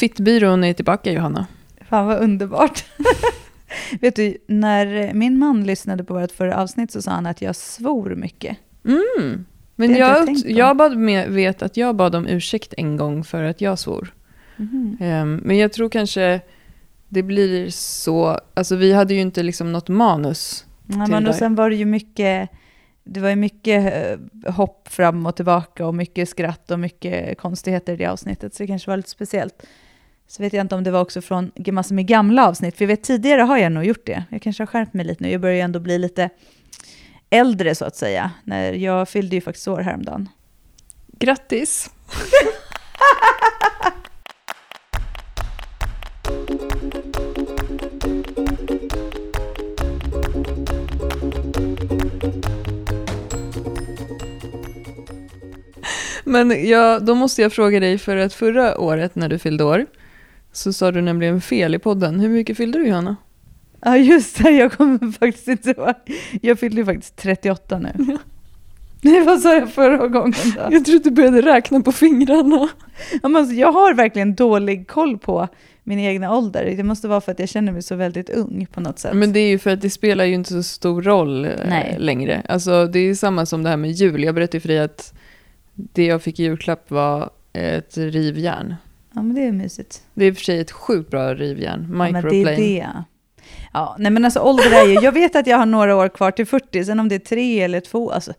Fittbyrån är tillbaka Johanna. Fan vad underbart. Vet du, när min man lyssnade på vårt förra avsnitt så sa han att jag svor mycket. Mm. Men jag, jag jag bad med, vet att jag bad om ursäkt en gång för att jag svor. Mhm. Ehm, men jag tror kanske det blir så, alltså vi hade ju inte liksom något manus. Ja, men och där. sen var det ju mycket, det var ju mycket eh, hopp fram och tillbaka och mycket skratt och mycket konstigheter i det avsnittet, så det kanske var lite speciellt. Så vet jag inte om det var också från massor med gamla avsnitt, för jag vet tidigare har jag nog gjort det. Jag kanske har skärpt mig lite nu, jag börjar ju ändå bli lite äldre så att säga. När jag fyllde ju faktiskt år häromdagen. Grattis! Men jag, då måste jag fråga dig, för att förra året när du fyllde år så sa du nämligen fel i podden. Hur mycket fyllde du Johanna? Ja just det, jag kommer faktiskt inte ihåg. Jag fyllde ju faktiskt 38 nu. Nej, vad sa jag förra gången då? Jag tror att du började räkna på fingrarna. Ja, men alltså, jag har verkligen dålig koll på min egna ålder. Det måste vara för att jag känner mig så väldigt ung på något sätt. Men det är ju för att det spelar ju inte så stor roll eh, Nej. längre. Alltså det är ju samma som det här med jul. Jag berättade för dig att det jag fick i julklapp var ett rivjärn. Ja, men det är mysigt. Det är i och för sig ett sjukt bra rivjärn. Ja, men det Microplane. är det. Ja, nej men alltså ålder är ju, jag vet att jag har några år kvar till 40, sen om det är tre eller två, alltså,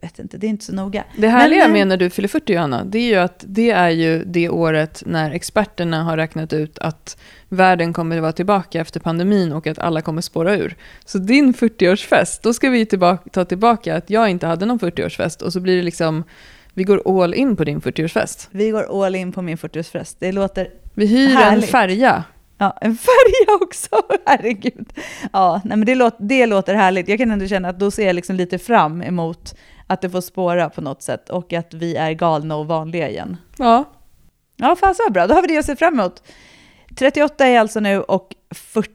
jag vet inte, det är inte så noga. Det härliga Men, eh, med när du fyller 40 Johanna, det är ju att det är ju det året när experterna har räknat ut att världen kommer att vara tillbaka efter pandemin och att alla kommer spåra ur. Så din 40-årsfest, då ska vi tillbaka, ta tillbaka att jag inte hade någon 40-årsfest och så blir det liksom, vi går all in på din 40-årsfest. Vi går all in på min 40-årsfest. Det låter, Vi hyr Härligt. en färja. ja, en färja också, herregud. Ja, nej men det, låter, det låter härligt. Jag kan ändå känna att då ser jag liksom lite fram emot att det får spåra på något sätt och att vi är galna och vanliga igen. Ja, Ja, fan så bra. Då har vi det att se fram emot. 38 är alltså nu och 40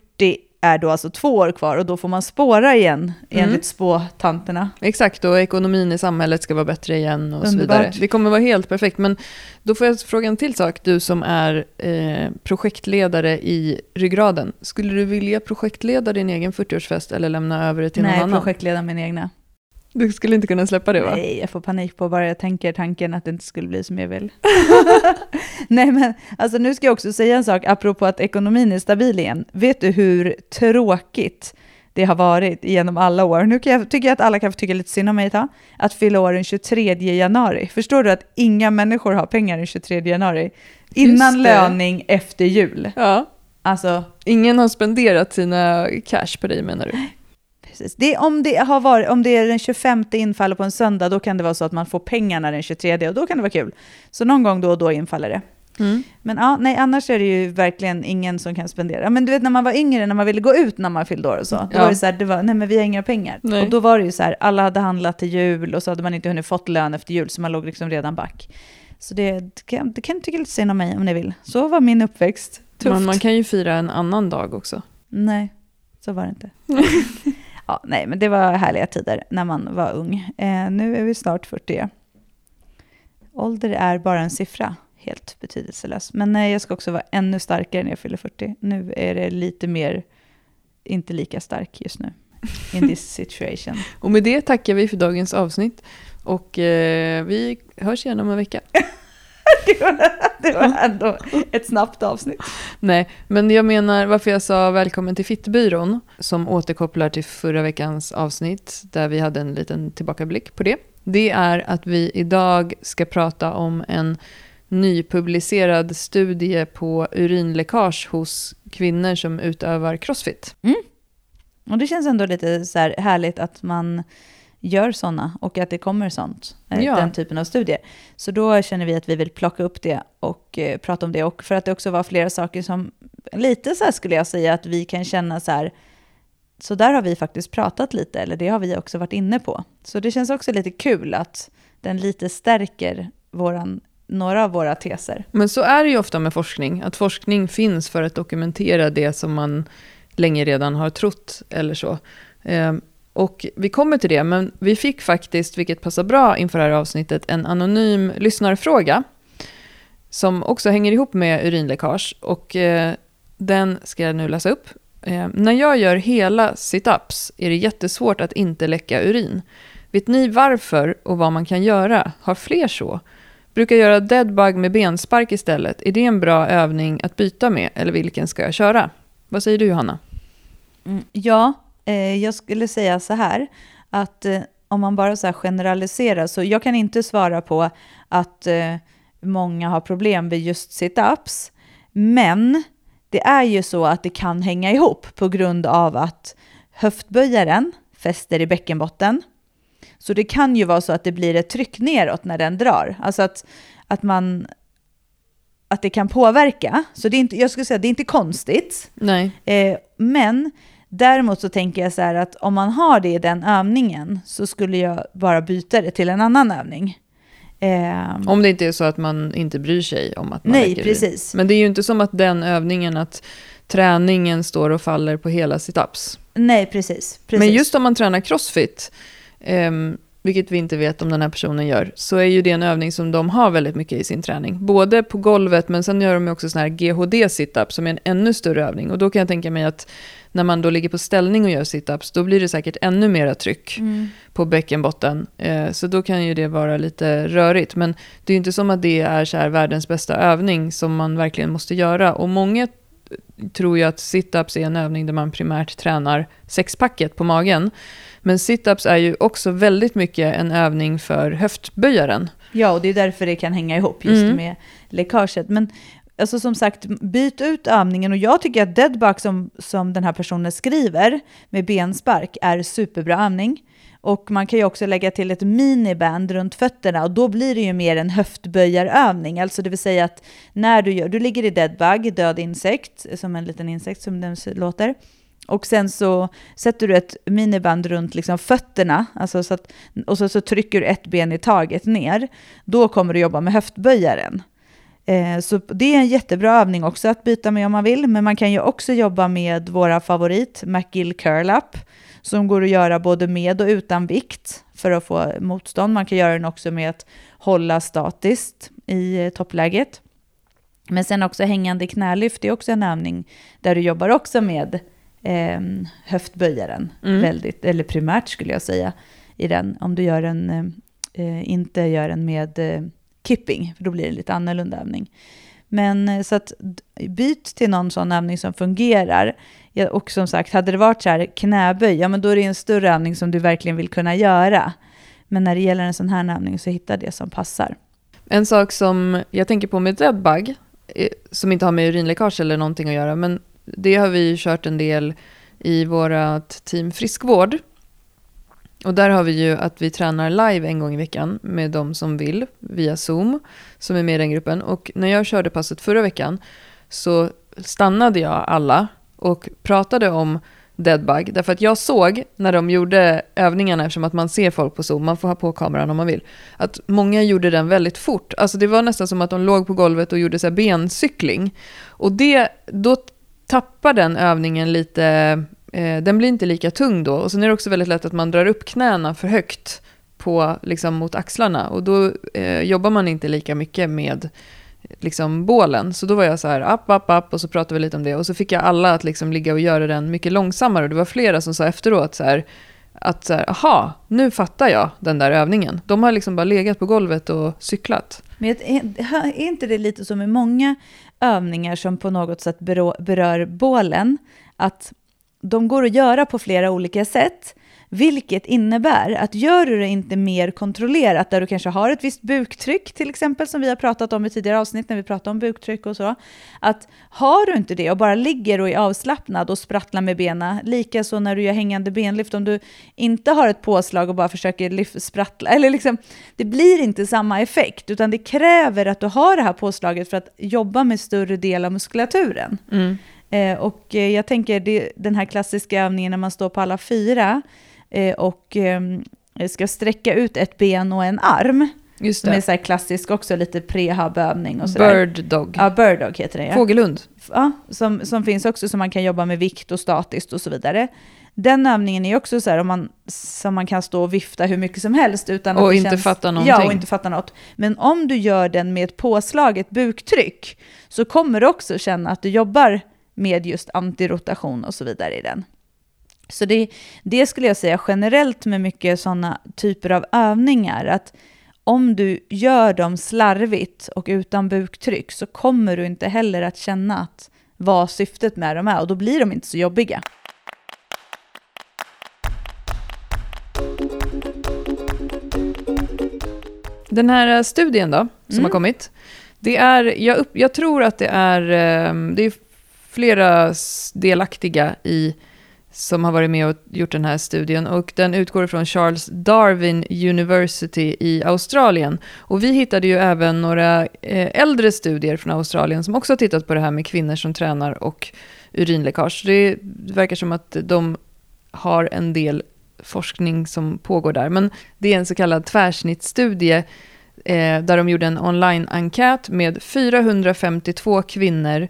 är då alltså två år kvar och då får man spåra igen Mm. enligt spåtanterna. exakt. Och ekonomin i samhället ska vara bättre igen och så Underbart. vidare. Det kommer vara helt perfekt. Men då får jag fråga en till sak. Du som är eh, projektledare i ryggraden. Skulle du vilja projektleda din egen 40-årsfest eller lämna över det till Nej, någon annan? projektleda min egna. Du skulle inte kunna släppa det va? Nej, jag får panik på bara jag tänker tanken att det inte skulle bli som jag vill. Nej, men alltså nu ska jag också säga en sak apropå att ekonomin är stabil igen. Vet du hur tråkigt det har varit genom alla år? Nu kan jag, tycker jag att alla kan få tycka lite synd om mig ett tag. Att fylla år den 23 januari. Förstår du att inga människor har pengar den 23 januari? Innan löning efter jul. Ja. Alltså, Ingen har spenderat sina cash på dig menar du? Precis. Det, om, det har varit, om det är den 25 infaller på en söndag, då kan det vara så att man får pengarna den 23 och då kan det vara kul. Så någon gång då och då infaller det. Mm. Men ja, nej, annars är det ju verkligen ingen som kan spendera. Men du vet när man var yngre, när man ville gå ut när man fyllde år och så, då Ja. var det så här, det var, nej men vi har inga pengar. Nej. Och då var det ju så här, alla hade handlat till jul och så hade man inte hunnit fått lön efter jul, så man låg liksom redan back. Så det, det, kan, det kan ni tycka lite synd om mig om ni vill. Så var min uppväxt. Tufft. Men man kan ju fira en annan dag också. Nej, så var det inte. ja, nej, men det var härliga tider när man var ung. Eh, nu är vi snart 40. Ålder är bara en siffra, helt betydelselös. Men eh, jag ska också vara ännu starkare när jag fyller 40. Nu är det lite mer, inte lika stark just nu. In this situation. Och med det tackar vi för dagens avsnitt. Och eh, vi hörs igen om en vecka. det, var, det var ändå ett snabbt avsnitt. Nej, men jag menar varför jag sa välkommen till Fittbyrån, som återkopplar till förra veckans avsnitt, där vi hade en liten tillbakablick på det. Det är att vi idag ska prata om en nypublicerad studie på urinläckage hos kvinnor som utövar crossfit. Och det känns ändå lite så här härligt att man gör sådana och att det kommer sånt, eh, Ja. den typen av studier. Så då känner vi att vi vill plocka upp det och eh, prata om det. Och för att det också var flera saker som, lite så här skulle jag säga att vi kan känna så här, så där har vi faktiskt pratat lite, eller det har vi också varit inne på. Så det känns också lite kul att den lite stärker våran, några av våra teser. Men så är det ju ofta med forskning, att forskning finns för att dokumentera det som man länge redan har trott eller så. Och vi kommer till det, men vi fick faktiskt, vilket passar bra inför det här avsnittet, en anonym lyssnarfråga. som också hänger ihop med urinläckage. Och eh, den ska jag nu läsa upp. Eh, när jag gör hela situps är det jättesvårt att inte läcka urin. Vet ni varför och vad man kan göra? Har fler så? Brukar göra deadbug med benspark istället. Är det en bra övning att byta med eller vilken ska jag köra? Vad säger du Johanna? Mm, ja, jag skulle säga så här att eh, om man bara så generaliserar så jag kan inte svara på att eh, många har problem med just situps. Men det är ju så att det kan hänga ihop på grund av att höftböjaren fäster i bäckenbotten. Så det kan ju vara så att det blir ett tryck neråt när den drar. Alltså att, att man att det kan påverka. Så det är inte, jag skulle säga det är inte konstigt. Nej. Eh, men däremot så tänker jag så här att om man har det i den övningen så skulle jag bara byta det till en annan övning. Eh, om det inte är så att man inte bryr sig om att man Nej, precis. Det. Men det är ju inte som att den övningen, att träningen står och faller på hela situps. Nej, precis, precis. Men just om man tränar crossfit, eh, vilket vi inte vet om den här personen gör, så är ju det en övning som de har väldigt mycket i sin träning. Både på golvet, men sen gör de också sån här GHD-situp som är en ännu större övning. Och då kan jag tänka mig att när man då ligger på ställning och gör situps, då blir det säkert ännu mera tryck mm. på bäckenbotten. Eh, så då kan ju det vara lite rörigt. Men det är ju inte som att det är så här världens bästa övning som man verkligen måste göra. Och många tror ju att situps är en övning där man primärt tränar sexpacket på magen. Men situps är ju också väldigt mycket en övning för höftböjaren. Ja, och det är därför det kan hänga ihop just mm. med läckaget. Men alltså som sagt, byt ut övningen och jag tycker att deadbug som, som den här personen skriver med benspark är superbra övning. Och man kan ju också lägga till ett miniband runt fötterna och då blir det ju mer en höftböjarövning. Alltså det vill säga att när du gör, du ligger i deadbug, död insekt, som en liten insekt som den låter. Och sen så sätter du ett miniband runt liksom fötterna, alltså så att, och så, så trycker du ett ben i taget ner. Då kommer du jobba med höftböjaren. Eh, så det är en jättebra övning också att byta med om man vill, men man kan ju också jobba med våra favorit, McGill Curl Up, som går att göra både med och utan vikt för att få motstånd. Man kan göra den också med att hålla statiskt i eh, toppläget. Men sen också hängande knälyft, det är också en övning där du jobbar också med eh, höftböjaren, mm. väldigt, eller primärt skulle jag säga, i den. Om du gör en, eh, inte gör den med eh, kipping, för då blir det en lite annorlunda övning. Men eh, så att byt till någon sån övning som fungerar. Ja, och som sagt, hade det varit så här knäböj, ja men då är det en större övning som du verkligen vill kunna göra. Men när det gäller en sån här övning så hitta det som passar. En sak som jag tänker på med deadbug, eh, som inte har med urinläckage eller någonting att göra, men det har vi kört en del i vårt team friskvård. Och där har vi ju att vi tränar live en gång i veckan med de som vill via Zoom, som är med i den gruppen. Och när jag körde passet förra veckan så stannade jag alla och pratade om deadbug. Därför att jag såg när de gjorde övningarna, eftersom att man ser folk på Zoom, man får ha på kameran om man vill, att många gjorde den väldigt fort. Alltså det var nästan som att de låg på golvet och gjorde så bencykling. Och det, då tappar den övningen lite, eh, den blir inte lika tung då. Och sen är det också väldigt lätt att man drar upp knäna för högt på, liksom, mot axlarna. Och då eh, jobbar man inte lika mycket med liksom, bålen. Så då var jag så här, app, app, app, och så pratade vi lite om det. Och så fick jag alla att liksom, ligga och göra den mycket långsammare. Och det var flera som sa efteråt så här, att så här, aha, nu fattar jag den där övningen. De har liksom bara legat på golvet och cyklat. Men är inte det lite som med många övningar som på något sätt berör bålen, att de går att göra på flera olika sätt, vilket innebär att gör du det inte mer kontrollerat, där du kanske har ett visst buktryck till exempel, som vi har pratat om i tidigare avsnitt när vi pratade om buktryck och så, att har du inte det och bara ligger och är avslappnad och sprattlar med benen, likaså när du gör hängande benlyft, om du inte har ett påslag och bara försöker lyft, sprattla, eller liksom, det blir inte samma effekt, utan det kräver att du har det här påslaget för att jobba med större del av muskulaturen. Mm. Eh, och eh, jag tänker det, den här klassiska övningen när man står på alla fyra, eh, och eh, ska sträcka ut ett ben och en arm. Just det. Som är så här klassisk också, lite prehab-övning och sådär. Bird dog. Ja, bird dog heter det. Ja. Fågelhund. Ja, som, som finns också som man kan jobba med vikt och statiskt och så vidare. den övningen är också så här, om man, som man kan stå och vifta hur mycket som helst utan att Och inte känns, fatta någonting. Ja, och inte fatta något. Men om du gör den med ett påslaget buktryck så kommer du också känna att du jobbar med just antirotation och så vidare i den. Så det, det skulle jag säga generellt med mycket sådana typer av övningar, att om du gör dem slarvigt och utan buktryck så kommer du inte heller att känna att vad syftet med dem är och då blir de inte så jobbiga. Den här studien då, som Mm. har kommit. Det är, jag, upp, jag tror att det är, eh, det är flera delaktiga i som har varit med och gjort den här studien. Och den utgår från Charles Darwin University i Australien. Och vi hittade ju även några eh, äldre studier från Australien som också har tittat på det här med kvinnor som tränar och urinläckage. Det verkar som att de har en del forskning som pågår där. Men det är en så kallad tvärsnittsstudie eh, där de gjorde en online-enkät med 452 kvinnor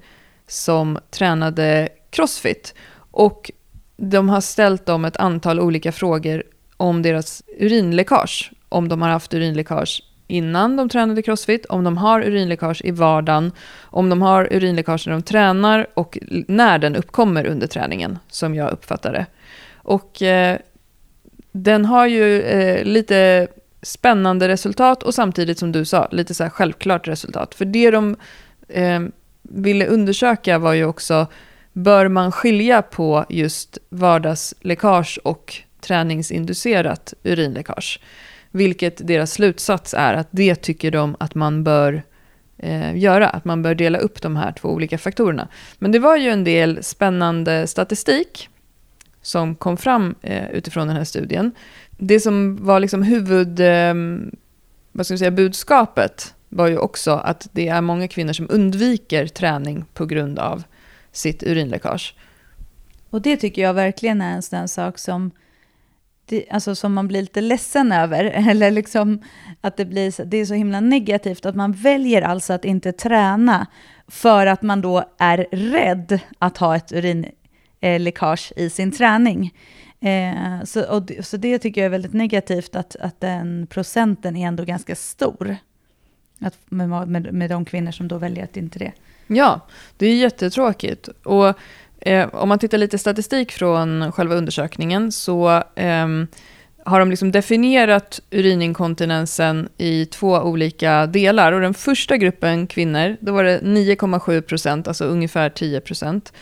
som tränade crossfit. Och de har ställt dem ett antal olika frågor om deras urinläckage. Om de har haft urinläckage innan de tränade crossfit, om de har urinläckage i vardagen, om de har urinläckage när de tränar och när den uppkommer under träningen, som jag uppfattar det. Och eh, den har ju eh, lite spännande resultat och samtidigt som du sa, lite så här självklart resultat. För det de eh, ville undersöka var ju också, bör man skilja på just vardagsläckage och träningsinducerat urinläckage? Vilket deras slutsats är att det tycker de att man bör eh, göra, att man bör dela upp de här två olika faktorerna. Men det var ju en del spännande statistik som kom fram eh, utifrån den här studien. Det som var liksom huvud, eh, vad ska jag säga, budskapet var ju också att det är många kvinnor som undviker träning på grund av sitt urinläckage. Och det tycker jag verkligen är en sån sak som, alltså som man blir lite ledsen över. Eller liksom att det, blir, det är så himla negativt att man väljer alltså att inte träna för att man då är rädd att ha ett urinläckage i sin träning. Eh, så, och, det- så det tycker jag är väldigt negativt att, att den procenten är ändå ganska stor. Att med, med, med de kvinnor som då väljer att inte det. Ja, det är jättetråkigt. Och eh, om man tittar lite statistik från själva undersökningen så eh, har de liksom definierat urininkontinensen i två olika delar. Och den första gruppen kvinnor, då var det 9,7 procent, alltså ungefär 10 procent,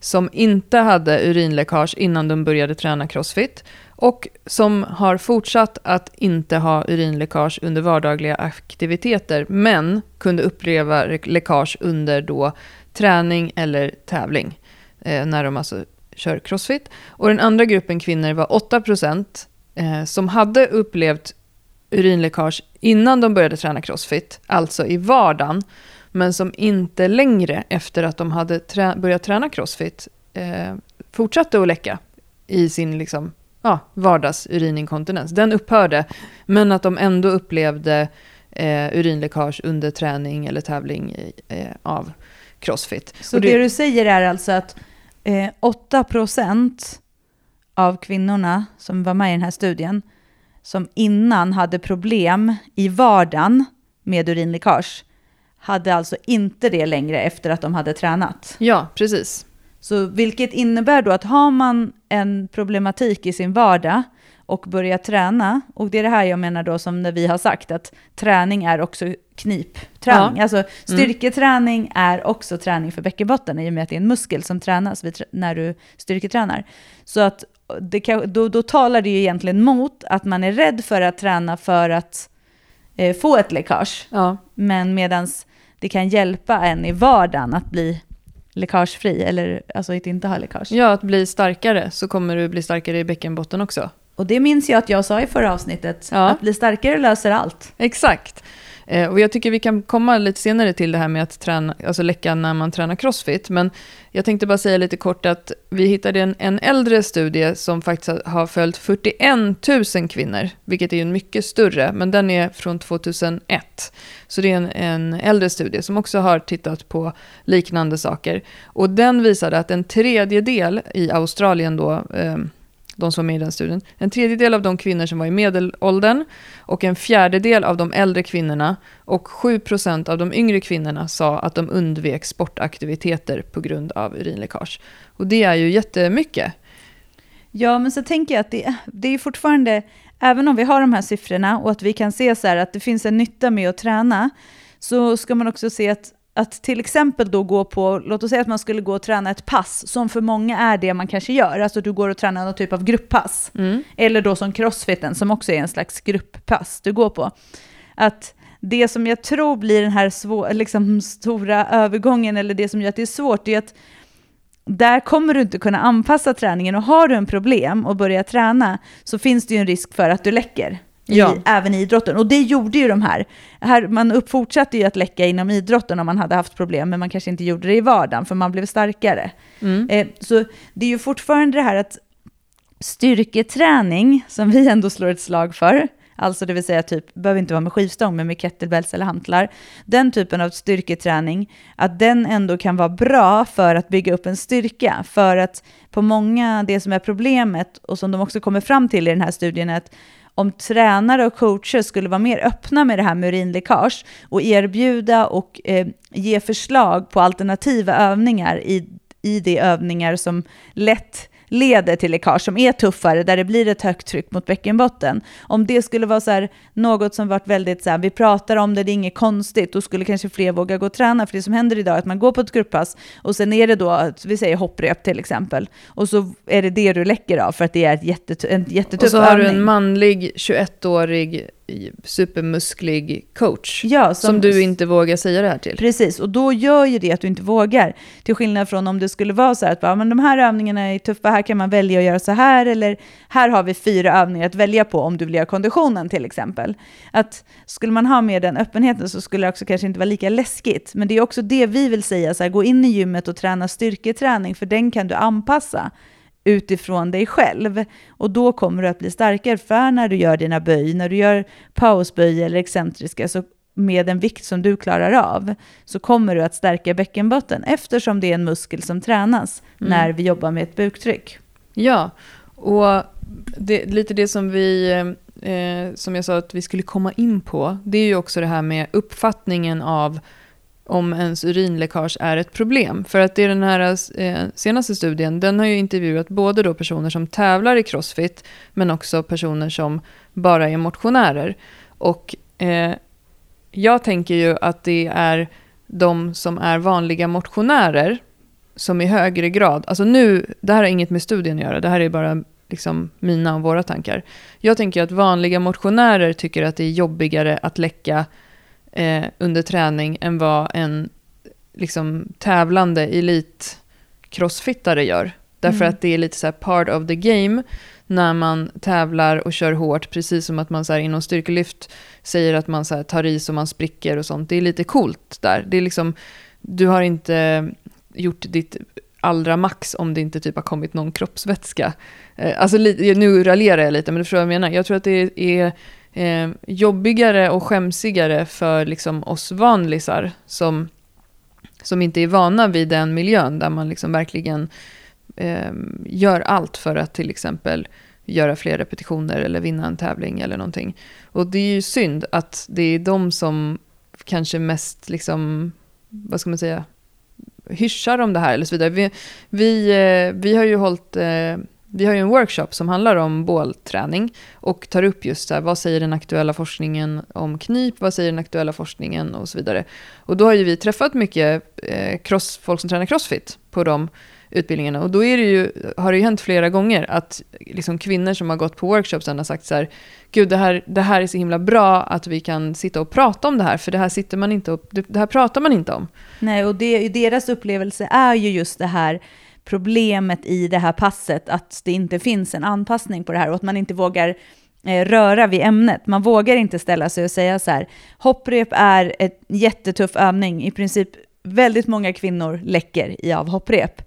som inte hade urinläckage innan de började träna crossfit. Och som har fortsatt att inte ha urinläckage under vardagliga aktiviteter, men kunde uppleva läckage under då träning eller tävling, eh, när de alltså kör crossfit. Och den andra gruppen kvinnor var 8% eh, som hade upplevt urinläckage innan de började träna crossfit, alltså i vardagen, men som inte längre efter att de hade trä- börjat träna crossfit eh, fortsatte att läcka i sin liksom, ja, vardagsurininkontinens. Den upphörde, men att de ändå upplevde eh, urinläckage under träning eller tävling eh, av crossfit. Så Och det, du säger är alltså att eh, 8% av kvinnorna som var med i den här studien, som innan hade problem i vardagen med urinläckage, hade alltså inte det längre efter att de hade tränat. Ja, precis. Så vilket innebär då att har man en problematik i sin vardag och börjar träna, och det är det här jag menar då som när vi har sagt att träning är också knipträning. Ja. Alltså styrketräning är också träning för bäckenbotten i och med att det är en muskel som tränas när du styrketränar. Så att kan, då, då talar det ju egentligen mot att man är rädd för att träna för att eh, få ett läckage. Ja, Men medan det kan hjälpa en i vardagen att bli läckagefri, eller alltså att inte ha läckage. ja, att bli starkare så kommer du bli starkare i bäckenbotten också. Och det minns jag att jag sa i förra avsnittet, Ja. att bli starkare löser allt. Exakt. Eh, och jag tycker vi kan komma lite senare till det här med att träna, alltså läcka när man tränar crossfit. Men jag tänkte bara säga lite kort att vi hittade en, en äldre studie som faktiskt har följt 41 000 kvinnor, vilket är ju en mycket större, men den är från 2001. Så det är en, en äldre studie som också har tittat på liknande saker. Och den visade att en tredjedel i Australien då, eh, de som var med i den studien. En tredjedel av de kvinnor som var i medelåldern och en fjärdedel av de äldre kvinnorna och 7% av de yngre kvinnorna sa att de undvek sportaktiviteter på grund av urinläckage. Och det är ju jättemycket. Ja, men så tänker jag att det, det är fortfarande, även om vi har de här siffrorna och att vi kan se så här att det finns en nytta med att träna, så ska man också se att att till exempel då gå på, låt oss säga att man skulle gå och träna ett pass, som för många är det man kanske gör, alltså du går och tränar någon typ av grupppass. Mm. Eller då som crossfiten, som också är en slags grupppass du går på. Att det som jag tror blir den här svår, liksom stora övergången, eller det som gör att det är svårt, är att där kommer du inte kunna anpassa träningen och har du en problem och börjar träna så finns det ju en risk för att du läcker. I, ja. även i idrotten. Och det gjorde ju de här. här man fortsatte ju att läcka inom idrotten om man hade haft problem, men man kanske inte gjorde det i vardagen, för man blev starkare. Mm. Eh, så det är ju fortfarande det här att styrketräning, som vi ändå slår ett slag för, alltså det vill säga typ, behöver inte vara med skivstång, men med kettlebells eller hantlar, den typen av styrketräning, att den ändå kan vara bra för att bygga upp en styrka. För att på många, det som är problemet, och som de också kommer fram till i den här studien, är att om tränare och coacher skulle vara mer öppna med det här med urinläckage och erbjuda och eh, ge förslag på alternativa övningar i, i de övningar som lätt leder till läckage, som är tuffare, där det blir ett högt tryck mot bäckenbotten. Om det skulle vara så något som varit väldigt så här, vi pratar om det, det är inget konstigt, då skulle kanske fler våga gå och träna. För det som händer idag är att man går på ett grupppass och sen är det då, vi säger hopprep till exempel, och så är det det du läcker av för att det är ett jättet, en jättetuff övning. Och så har övning. du en manlig 21-årig supermusklig coach ja, som, som, du inte vågar säga det här till. Precis, och då gör ju det att du inte vågar. Till skillnad från om det skulle vara så här att ja, men de här övningarna är tuffa, här kan man välja att göra så här, eller här har vi fyra övningar att välja på om du vill göra konditionen till exempel. Att skulle man ha med den öppenheten så skulle det också kanske inte vara lika läskigt. Men det är också det vi vill säga, så här, gå in i gymmet och träna styrketräning, för den kan du anpassa utifrån dig själv. Och då kommer du att bli starkare, för när du gör dina böj, när du gör pausböj eller excentriska, så med en vikt som du klarar av, så kommer du att stärka bäckenbotten, eftersom det är en muskel som tränas mm. när vi jobbar med ett buktryck. Ja, och det, lite det som vi, eh, som jag sa att vi skulle komma in på, det är ju också det här med uppfattningen av om ens urinläckage är ett problem. För att det är den här eh, senaste studien, den har ju intervjuat både då personer som tävlar i crossfit, men också personer som bara är motionärer. Och eh, jag tänker ju att det är de som är vanliga motionärer som i högre grad, alltså nu, det här har inget med studien att göra, det här är bara liksom mina och våra tankar. Jag tänker att vanliga motionärer tycker att det är jobbigare att läcka eh, under träning än vad en liksom, tävlande elit-crossfittare gör. Därför mm. att det är lite så part of the game när man tävlar och kör hårt, precis som att man så här, inom styrkelyft säger att man så här, tar i så man spricker och sånt. Det är lite coolt där. Det är liksom, du har inte gjort ditt allra max om det inte typ har kommit någon kroppsvätska. Eh, alltså nu raljerar jag lite, men du förstår vad jag menar. Jag tror att det är eh, jobbigare och skämsigare för liksom oss vanlisar som, som inte är vana vid den miljön där man liksom verkligen eh, gör allt för att till exempel göra fler repetitioner eller vinna en tävling eller någonting. Och det är ju synd att det är de som kanske mest, liksom, vad ska man säga, hyschar om det här eller så vidare. Vi, vi, eh, vi har ju hållit eh, vi har ju en workshop som handlar om bålträning och tar upp just så här, vad säger den aktuella forskningen om knip, vad säger den aktuella forskningen och så vidare. Och då har ju vi träffat mycket eh, cross, folk som tränar crossfit på de utbildningarna. Och då är det ju, har det ju hänt flera gånger att liksom kvinnor som har gått på workshopsen har sagt så här, gud det här, det här är så himla bra att vi kan sitta och prata om det här, för det här, sitter man inte och, det här pratar man inte om. Nej, och det, deras upplevelse är ju just det här problemet i det här passet, att det inte finns en anpassning på det här och att man inte vågar eh, röra vid ämnet. Man vågar inte ställa sig och säga så här, hopprep är en jättetuff övning, i princip väldigt många kvinnor läcker i av hopprep.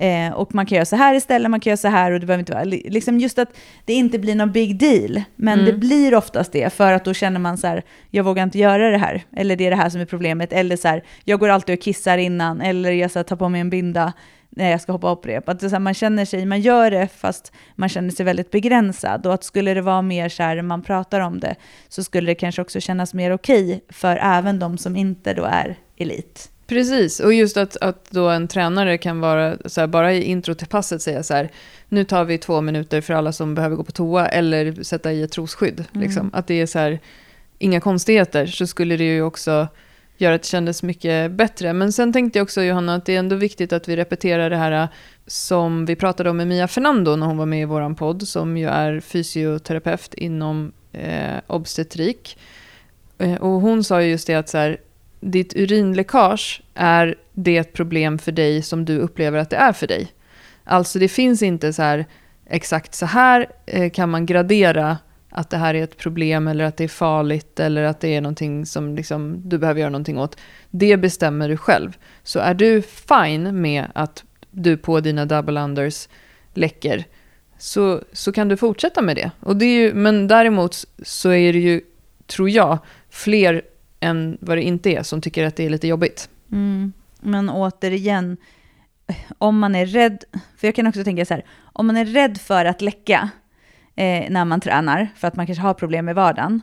Eh, och man kan göra så här istället, man kan göra så här och det behöver inte vara... Liksom just att det inte blir någon big deal. Men Mm. det blir oftast det, för att då känner man så här, jag vågar inte göra det här. Eller det är det här som är problemet. Eller så här, jag går alltid och kissar innan. Eller jag så här, tar på mig en binda när jag ska hoppa hopprep. Att här, man känner sig, man gör det fast man känner sig väldigt begränsad. Och att skulle det vara mer så här, man pratar om det, så skulle det kanske också kännas mer okej för även de som inte då är elit. Precis, och just att, att då en tränare kan vara så här, bara i intro till passet säga så här, nu tar vi två minuter för alla som behöver gå på toa eller sätta i ett trosskydd. Mm. Liksom. Att det är så här, inga konstigheter, så skulle det ju också göra att det kändes mycket bättre. Men sen tänkte jag också, Johanna, att det är ändå viktigt att vi repeterar det här äh, som vi pratade om med Mia Fernando när hon var med i vår podd, som ju är fysioterapeut inom eh, obstetrik. Eh, och hon sa ju just det att så här, ditt urinläckage är det problem för dig som du upplever att det är för dig. Alltså det finns inte så här exakt så här eh, kan man gradera att det här är ett problem eller att det är farligt eller att det är någonting som liksom, du behöver göra någonting åt. Det bestämmer du själv. Så är du fine med att du på dina double unders läcker så, så kan du fortsätta med det. Och det är ju, men däremot så är det ju, tror jag, fler än vad det inte är som tycker att det är lite jobbigt. Mm. Men återigen, om man är rädd, för jag kan också tänka så här, om man är rädd för att läcka eh, när man tränar, för att man kanske har problem med vardagen,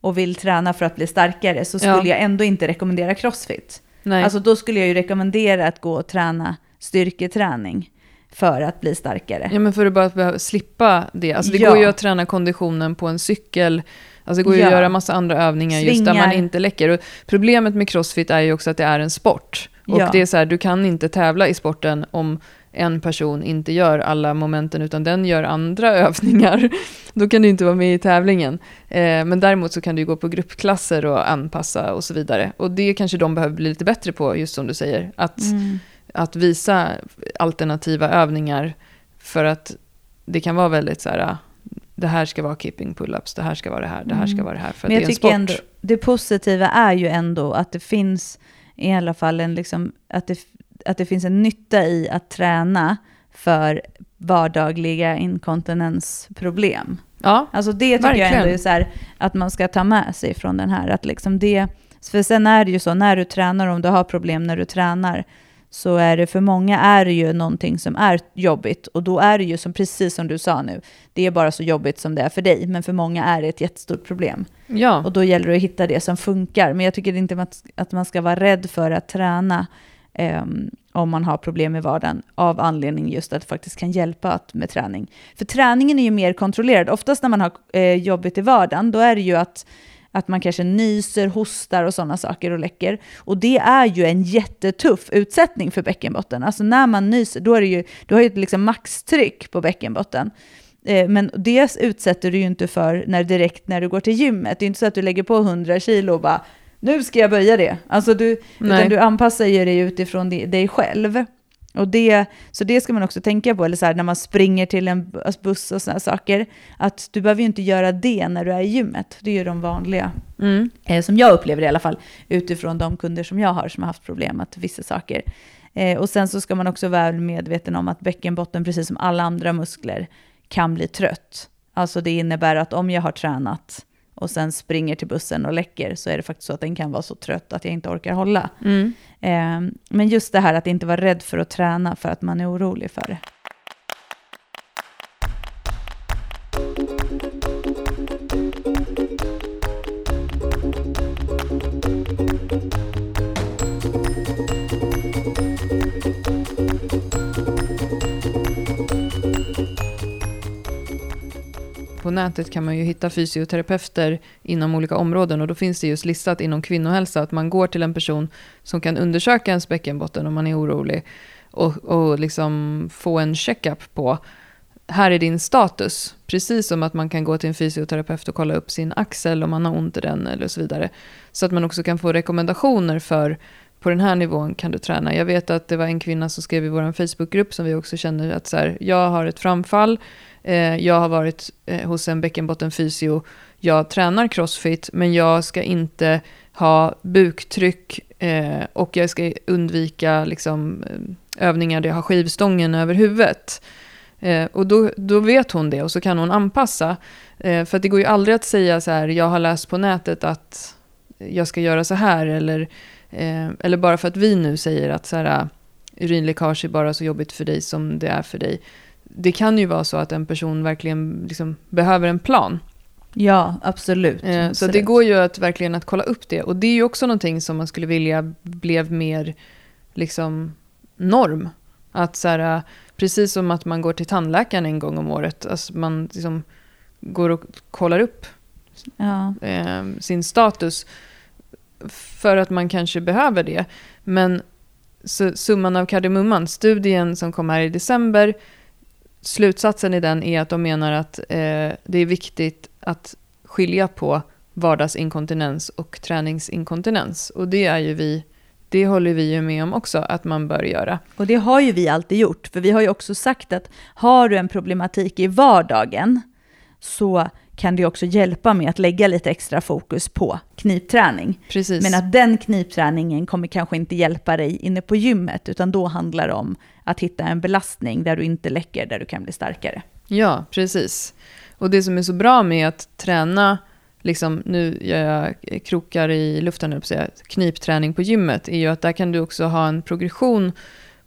och vill träna för att bli starkare, så skulle Ja. jag ändå inte rekommendera crossfit. Nej. Alltså då skulle jag ju rekommendera att gå och träna styrketräning för att bli starkare. Ja, men för att bara behöva slippa det. Alltså det Ja. går ju att träna konditionen på en cykel. Alltså det går ju Ja. att göra massa andra övningar just där man Svingar. inte läcker. Och problemet med crossfit är ju också att det är en sport. Och Ja. det är så här, du kan inte tävla i sporten om en person inte gör alla momenten utan den gör andra övningar. Då kan du inte vara med i tävlingen. Eh, men däremot så kan du gå på gruppklasser och anpassa och så vidare. Och det kanske de behöver bli lite bättre på, just som du säger. Att Mm. att visa alternativa övningar för att det kan vara väldigt så här, ah, det här ska vara keeping pull-ups, det här ska vara det här, det här ska Mm. vara det här, för Men det jag är en tycker sport. ändå, det positiva är ju ändå att det finns i alla fall en, liksom, att det, att det finns en nytta i att träna för vardagliga inkontinensproblem. Ja, Alltså det tycker jag Verkligen. ändå är så här, att man ska ta med sig från den här. Att liksom det, för sen är det ju så, när du tränar, om du har problem när du tränar, så är det för många är det ju någonting som är jobbigt. Och då är det ju som precis som du sa nu, det är bara så jobbigt som det är för dig. Men för många är det ett jättestort problem. ja. Och då gäller det att hitta det som funkar. Men jag tycker inte att- att man ska vara rädd för att träna ehm, om man har problem i vardagen av anledning just att det faktiskt kan hjälpa att, med träning. För träningen är ju mer kontrollerad. Oftast när man har eh, jobbigt i vardagen, då är det ju att, att man kanske nyser, hostar och sådana saker och läcker. Och det är ju en jättetuff utsättning för bäckenbotten. Alltså när man nyser, då, är det ju, du har ju ett liksom maxtryck på bäckenbotten. Eh, Men det utsätter du ju inte för när direkt när du går till gymmet. Det är inte så att du lägger på 100 kilo och bara nu ska jag böja det. Alltså du, du anpassar ju dig utifrån di- dig själv. Och det, så det ska man också tänka på, eller så här, när man springer till en bu- buss och sådana saker. Att du behöver ju inte göra det när du är i gymmet. Det är ju de vanliga, Mm. eh, som jag upplever i alla fall, utifrån de kunder som jag har som har haft problem att vissa saker. Eh, och sen så ska man också vara medveten om att bäckenbotten, precis som alla andra muskler, kan bli trött. Alltså det innebär att om jag har tränat och sen springer till bussen och läcker så är det faktiskt så att den kan vara så trött att jag inte orkar hålla. Mm. Eh, men just det här att inte vara rädd för att träna för att man är orolig för det. Nätet kan man ju hitta fysioterapeuter inom olika områden och då finns det just listat inom kvinnohälsa att man går till en person som kan undersöka ens bäckenbotten om man är orolig och, och liksom få en checkup på här är din status. Precis som att man kan gå till en fysioterapeut och kolla upp sin axel om man har ont i den eller så vidare. Så att man också kan få rekommendationer för på den här nivån kan du träna. Jag vet att det var en kvinna som skrev i vår Facebookgrupp som vi också känner att så här, jag har ett framfall, eh, jag har varit eh, hos en bäckenbottenfysio, jag tränar crossfit men jag ska inte ha buktryck Eh, och jag ska undvika liksom, eh, övningar där jag har skivstången över huvudet. Eh, och då, då vet hon det och så kan hon anpassa. Eh, för det går ju aldrig att säga så här, jag har läst på nätet att jag ska göra så här. Eller, eh, eller bara för att vi nu säger att så här, urinläckage är bara så jobbigt för dig som det är för dig. Det kan ju vara så att en person verkligen liksom behöver en plan. Ja, absolut. Eh, så absolut. det går ju att verkligen att kolla upp det. Och det är ju också någonting som man skulle vilja blev mer liksom norm. Att så här, precis som att man går till tandläkaren en gång om året. Alltså man liksom går och kollar upp Ja. eh, sin status. För att man kanske behöver det. Men så, summan av kardemumman, studien som kom här i december, slutsatsen i den är att de menar att eh, det är viktigt att skilja på vardagsinkontinens och träningsinkontinens. Och det är ju vi, det håller vi ju med om också att man bör göra. Och det har ju vi alltid gjort, för vi har ju också sagt att har du en problematik i vardagen så kan det också hjälpa med att lägga lite extra fokus på knipträning. Precis. Men att den knipträningen kommer kanske inte hjälpa dig inne på gymmet, utan då handlar det om att hitta en belastning där du inte läcker, där du kan bli starkare. Ja, precis. Och det som är så bra med att träna, liksom, nu gör jag krokar i luften, att säga, knipträning på gymmet, är ju att där kan du också ha en progression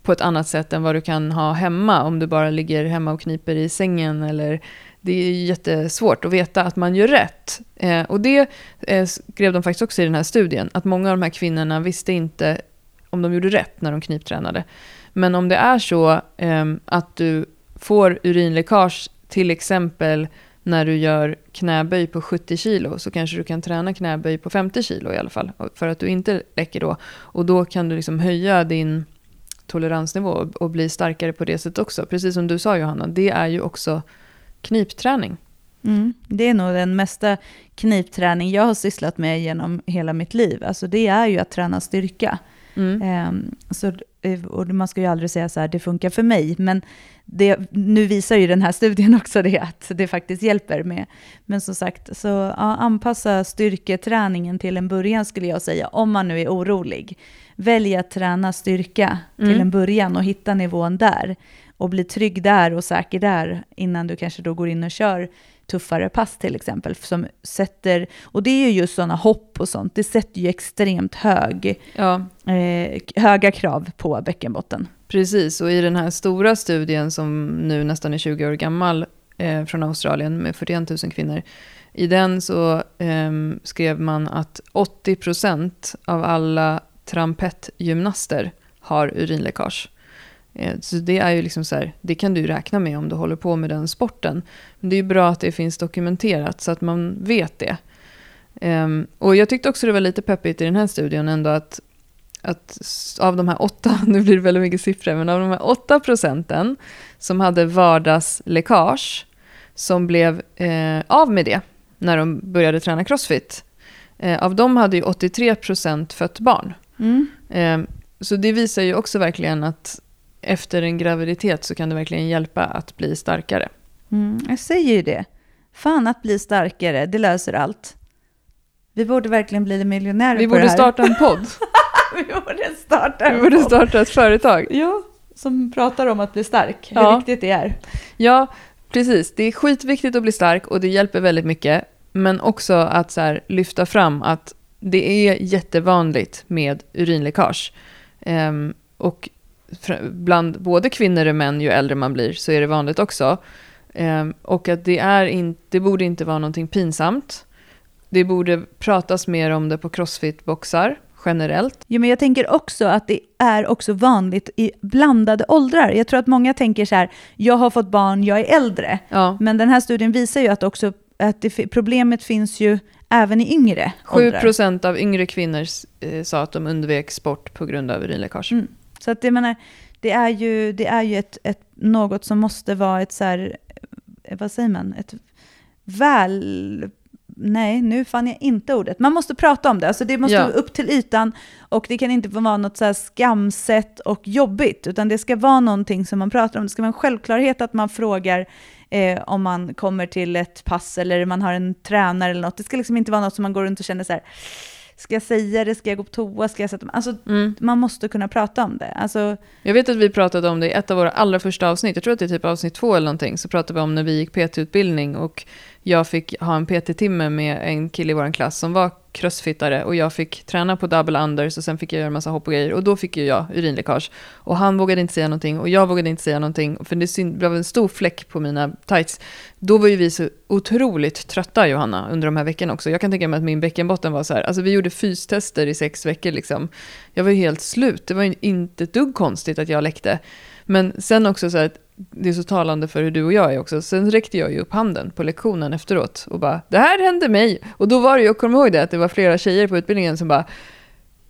på ett annat sätt än vad du kan ha hemma, om du bara ligger hemma och kniper i sängen eller det är jättesvårt att veta att man gör rätt. Eh, och det eh, skrev de faktiskt också i den här studien, att många av de här kvinnorna visste inte om de gjorde rätt när de kniptränade. Men om det är så eh, att du får urinläckage, till exempel när du gör knäböj på 70 kilo, så kanske du kan träna knäböj på 50 kilo i alla fall, för att du inte läcker då. Och då kan du liksom höja din toleransnivå och, och bli starkare på det sättet också. Precis som du sa Johanna, det är ju också knipträning. Mm. Det är nog den mesta knipträning jag har sysslat med genom hela mitt liv. Alltså det är ju att träna styrka. Mm. Ehm, så, eh, och man ska ju aldrig säga så här, det funkar för mig, men det, nu visar ju den här studien också det, att det faktiskt hjälper med. Men som sagt, så ja, anpassa styrketräningen till en början skulle jag säga, om man nu är orolig. Välj att träna styrka till Mm. en början och hitta nivån där. Och bli trygg där och säker där innan du kanske då går in och kör tuffare pass till exempel. Som sätter, och det är ju just sådana hopp och sånt, det sätter ju extremt hög, Ja, eh, höga krav på bäckenbotten. precis. Och i den här stora studien som nu nästan är 20 år gammal eh, från Australien med 41 000 kvinnor. I den så ehm, skrev man att 80% av alla trampettgymnaster har urinläckage. Eh, Så det är ju liksom så här, det kan du räkna med om du håller på med den sporten. Men det är ju bra att det finns dokumenterat så att man vet det. Ehm, och jag tyckte också det var lite peppigt i den här studien ändå att, att av de här åtta, nu blir det väldigt mycket siffror, men av de här åtta procenten som hade vardagsläckage som blev eh, av med det när de började träna crossfit. Eh, av dem hade ju 83 procent fött barn. Eh, så det visar ju också verkligen att efter en graviditet så kan det verkligen hjälpa att bli starkare. Mm, jag säger ju det. Fan att bli starkare, det löser allt. Vi borde verkligen bli miljonärer Vi på borde det här. starta en podd. Vi borde starta Vi en borde podd. starta ett företag. Ja, som pratar om att bli stark. Hur Ja. viktigt det är. Ja, precis. Det är skitviktigt att bli stark och det hjälper väldigt mycket. Men också att så här, lyfta fram att det är jättevanligt med urinläckage. Ehm, och bland både kvinnor och män, ju äldre man blir, så är det vanligt också. Ehm, och att det, är in, det borde inte vara någonting pinsamt. Det borde pratas mer om det på crossfit-boxar generellt. Jo, men jag tänker också att det är också vanligt i blandade åldrar. Jag tror att många tänker så här, jag har fått barn, jag är äldre. Ja, Men den här studien visar ju att, också, att det, problemet finns ju även i yngre 7 åldrar. procent av yngre kvinnor eh, sa att de undvek sport på grund av urinläckage. Mm. Så att jag menar, det är ju, det är ju ett, ett, något som måste vara ett så här, eh, vad säger man, ett väl... Nej, nu fann jag inte ordet. Man måste prata om det, alltså det måste Ja. upp till ytan och det kan inte vara något så här skamset och jobbigt, utan det ska vara någonting som man pratar om. Det ska vara en självklarhet att man frågar eh, om man kommer till ett pass eller man har en tränare eller något. Det ska liksom inte vara något som man går runt och känner så här, ska jag säga det, ska jag gå på toa, ska jag sätta mig... Alltså, Mm. man måste kunna prata om det. Alltså, Jag vet att vi pratade om det i ett av våra allra första avsnitt, jag tror att det är typ avsnitt två eller någonting, så pratade vi om när vi gick PT-utbildning och jag fick ha en PT-timme med en kille i vår klass som var crossfittare och jag fick träna på double unders och sen fick jag göra en massa hopp och grejer och då fick ju jag urinläckage. Och han vågade inte säga någonting och jag vågade inte säga någonting för det blev en stor fläck på mina tights. Då var ju vi så otroligt trötta Johanna under de här veckorna också. Jag kan tänka mig att min bäckenbotten var så här, alltså vi gjorde fystester i sex veckor liksom. Jag var ju helt slut, det var ju inte ett dugg konstigt att jag läckte. Men sen också så här, att det är så talande för hur du och jag är också. Sen räckte jag ju upp handen på lektionen efteråt och bara, det här hände mig. Och då var det ju, jag kommer ihåg det, att det var flera tjejer på utbildningen som bara,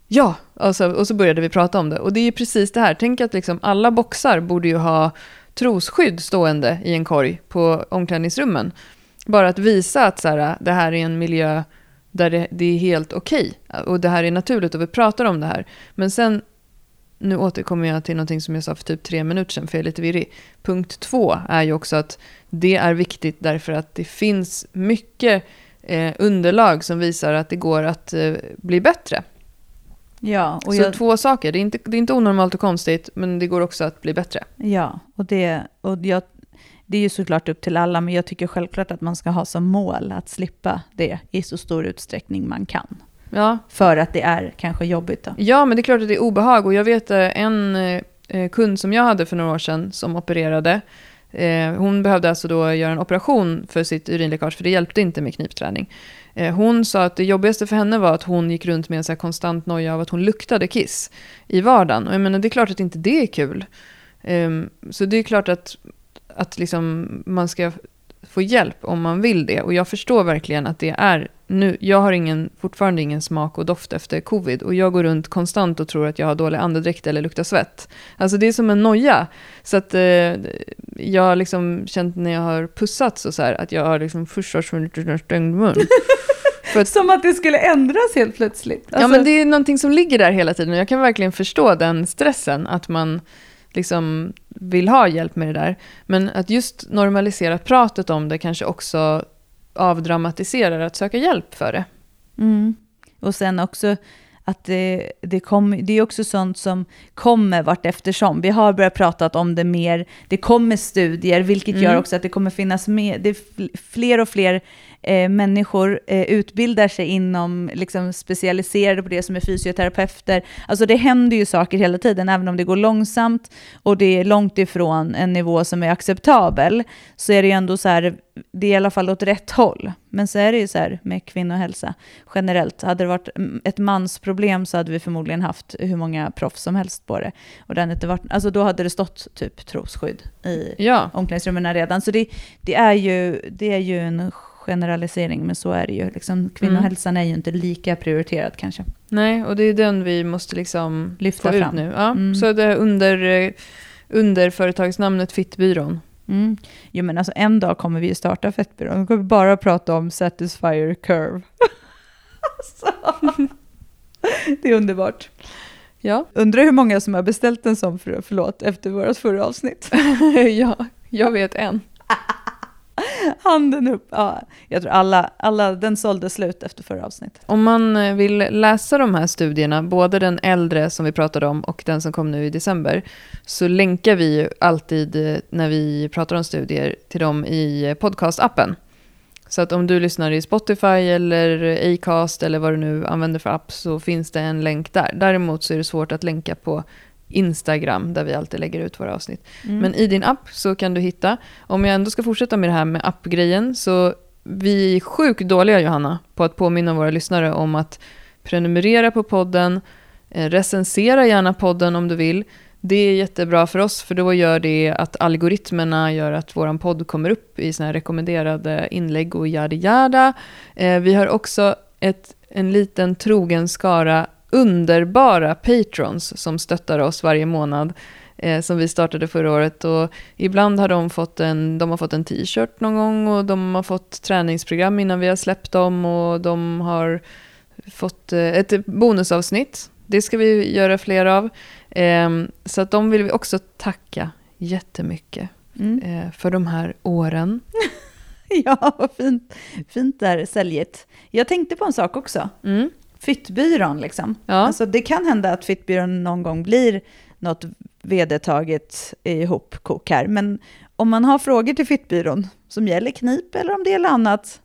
ja, alltså, och så började vi prata om det. Och det är ju precis det här, tänk att liksom alla boxar borde ju ha trosskydd stående i en korg på omklädningsrummen. Bara att visa att så här, det här är en miljö där det, det är helt okej. Och det här är naturligt och vi pratar om det här. Men sen, nu återkommer jag till någonting som jag sa för typ tre minuter sedan, för jag är lite virrig. Punkt två är ju också att det är viktigt därför att det finns mycket eh, underlag som visar att det går att eh, bli bättre. ja, och Så jag, två saker, det är, inte, det är inte onormalt och konstigt, men det går också att bli bättre. ja, och, det, och jag, det är ju såklart upp till alla, men jag tycker självklart att man ska ha som mål att slippa det i så stor utsträckning man kan. Ja, För att det är kanske jobbigt då. Ja, men det är klart att det är obehag. Och jag vet eh, en eh, kund som jag hade för några år sedan som opererade. Eh, hon behövde alltså då göra en operation för sitt urinläckage, för det hjälpte inte med knipträning. Hon sa att det jobbigaste för henne var att hon gick runt med en så konstant noja av att hon luktade kiss i vardagen. Och jag menar, det är klart att inte det är kul. Ehm, så det är klart att, att liksom man ska få hjälp om man vill det. Och jag förstår verkligen att det är nu. Jag har ingen, fortfarande ingen smak och doft efter covid. Och jag går runt konstant och tror att jag har dålig andedräkt eller luktar svett. Alltså det är som en noja. Så att eh, jag har liksom känt när jag har pussats och så här att jag har liksom först en stängd mun. För att- Som att det skulle ändras helt plötsligt. ja men det är någonting som ligger där hela tiden och jag kan verkligen förstå den stressen att man liksom vill ha hjälp med det där. Men att just normalisera pratet om det kanske också avdramatiserar att söka hjälp för det. Mm. Och sen också att det, det, kom, det är också sånt som kommer vart eftersom. Vi har börjat prata om det mer, det kommer studier, vilket Mm. gör också att det kommer finnas mer, det är fl- fler och fler eh, människor eh, utbildar sig inom, liksom specialiserade på det som är fysioterapeuter. Alltså det händer ju saker hela tiden, även om det går långsamt och det är långt ifrån en nivå som är acceptabel, så är det ju ändå så här, det är i alla fall åt rätt håll. Men så är det ju så här med kvinnohälsa generellt. Hade det varit mm, ett mansproblem så hade vi förmodligen haft hur många proffs som helst på det. Och det inte varit, alltså då hade det stått typ trosskydd i Ja, omklädningsrummen redan. Så det, det, är ju, det är ju en generalisering, men så är det ju. Liksom, kvinnohälsan är ju inte lika prioriterad kanske. nej, och det är den vi måste liksom Lyfta fram. nu. Ja, Mm. Så det under, eh, under företagsnamnet Fittbyrån. Mm. Jo men alltså en dag kommer vi ju starta Fettbyrån. Då kommer vi bara prata om Satisfyer Curve. alltså. Det är underbart. Ja, Undrar hur många som har beställt en sån, för, förlåt, efter vårt förra avsnitt. ja, jag vet en. Handen upp. Ja, jag tror alla, alla, den sålde slut efter förra avsnittet. Om man eh, vill läsa de här studierna, både den äldre som vi pratade om och den som kom nu i december, så länkar vi ju alltid eh, när vi pratar om studier till dem i eh, podcastappen. Så att om du lyssnar i Spotify eller Acast eller vad du nu använder för app så finns det en länk där. Däremot så är det svårt att länka på Instagram där vi alltid lägger ut våra avsnitt. Mm. Men i din app så kan du hitta, om jag ändå ska fortsätta med det här med appgrejen, så vi är sjukt dåliga Johanna på att påminna våra lyssnare om att prenumerera på podden, eh, recensera gärna podden om du vill. Det är jättebra för oss för då gör det att algoritmerna gör att våran podd kommer upp i såna här rekommenderade inlägg och yada yada. Eh, vi har också ett, en liten trogen skara underbara patrons som stöttar oss varje månad eh, som vi startade förra året. Och ibland har de fått en, de har fått en t-shirt någon gång och de har fått träningsprogram innan vi har släppt dem och de har fått eh, ett bonusavsnitt. Det ska vi göra fler av. Eh, så att de vill vi också tacka jättemycket Mm. eh, för de här åren. Ja, vad fint, fint där säljet. Jag tänkte på en sak också. Mm. Fittbyrån liksom. Ja. Alltså det kan hända att Fittbyrån någon gång blir något vedertaget ihopkok här. Men om man har frågor till Fittbyrån som gäller knip eller om det gäller annat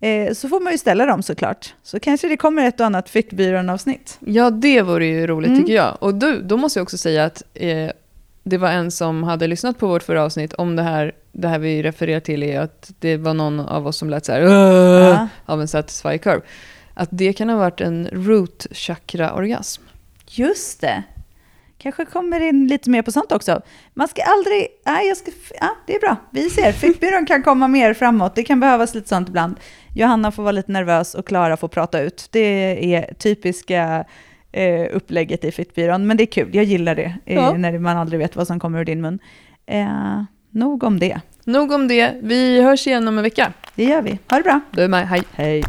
eh, så får man ju ställa dem såklart. Så kanske det kommer ett och annat Fittbyrån-avsnitt. Ja, det vore ju roligt Mm. tycker jag. Och du, då måste jag också säga att eh, det var en som hade lyssnat på vårt förra avsnitt om det här, det här vi refererar till är att det var någon av oss som lät så här Ja. av en satisfy curve. Att det kan ha varit en root chakra-orgasm. Just det. Kanske kommer in lite mer på sånt också. Man ska aldrig... Nej, jag ska, ja, det är bra. Vi ser. Fittbyrån kan komma mer framåt. Det kan behövas lite sånt ibland. Johanna får vara lite nervös och Klara får prata ut. Det är typiska eh, upplägget i Fittbyrån. Men det är kul. Jag gillar det. Eh, Ja. När man aldrig vet vad som kommer ur din mun. Eh, nog om det. Nog om det. Vi hörs igen om en vecka. Det gör vi. Ha det bra. Du är med. Hej. Hej.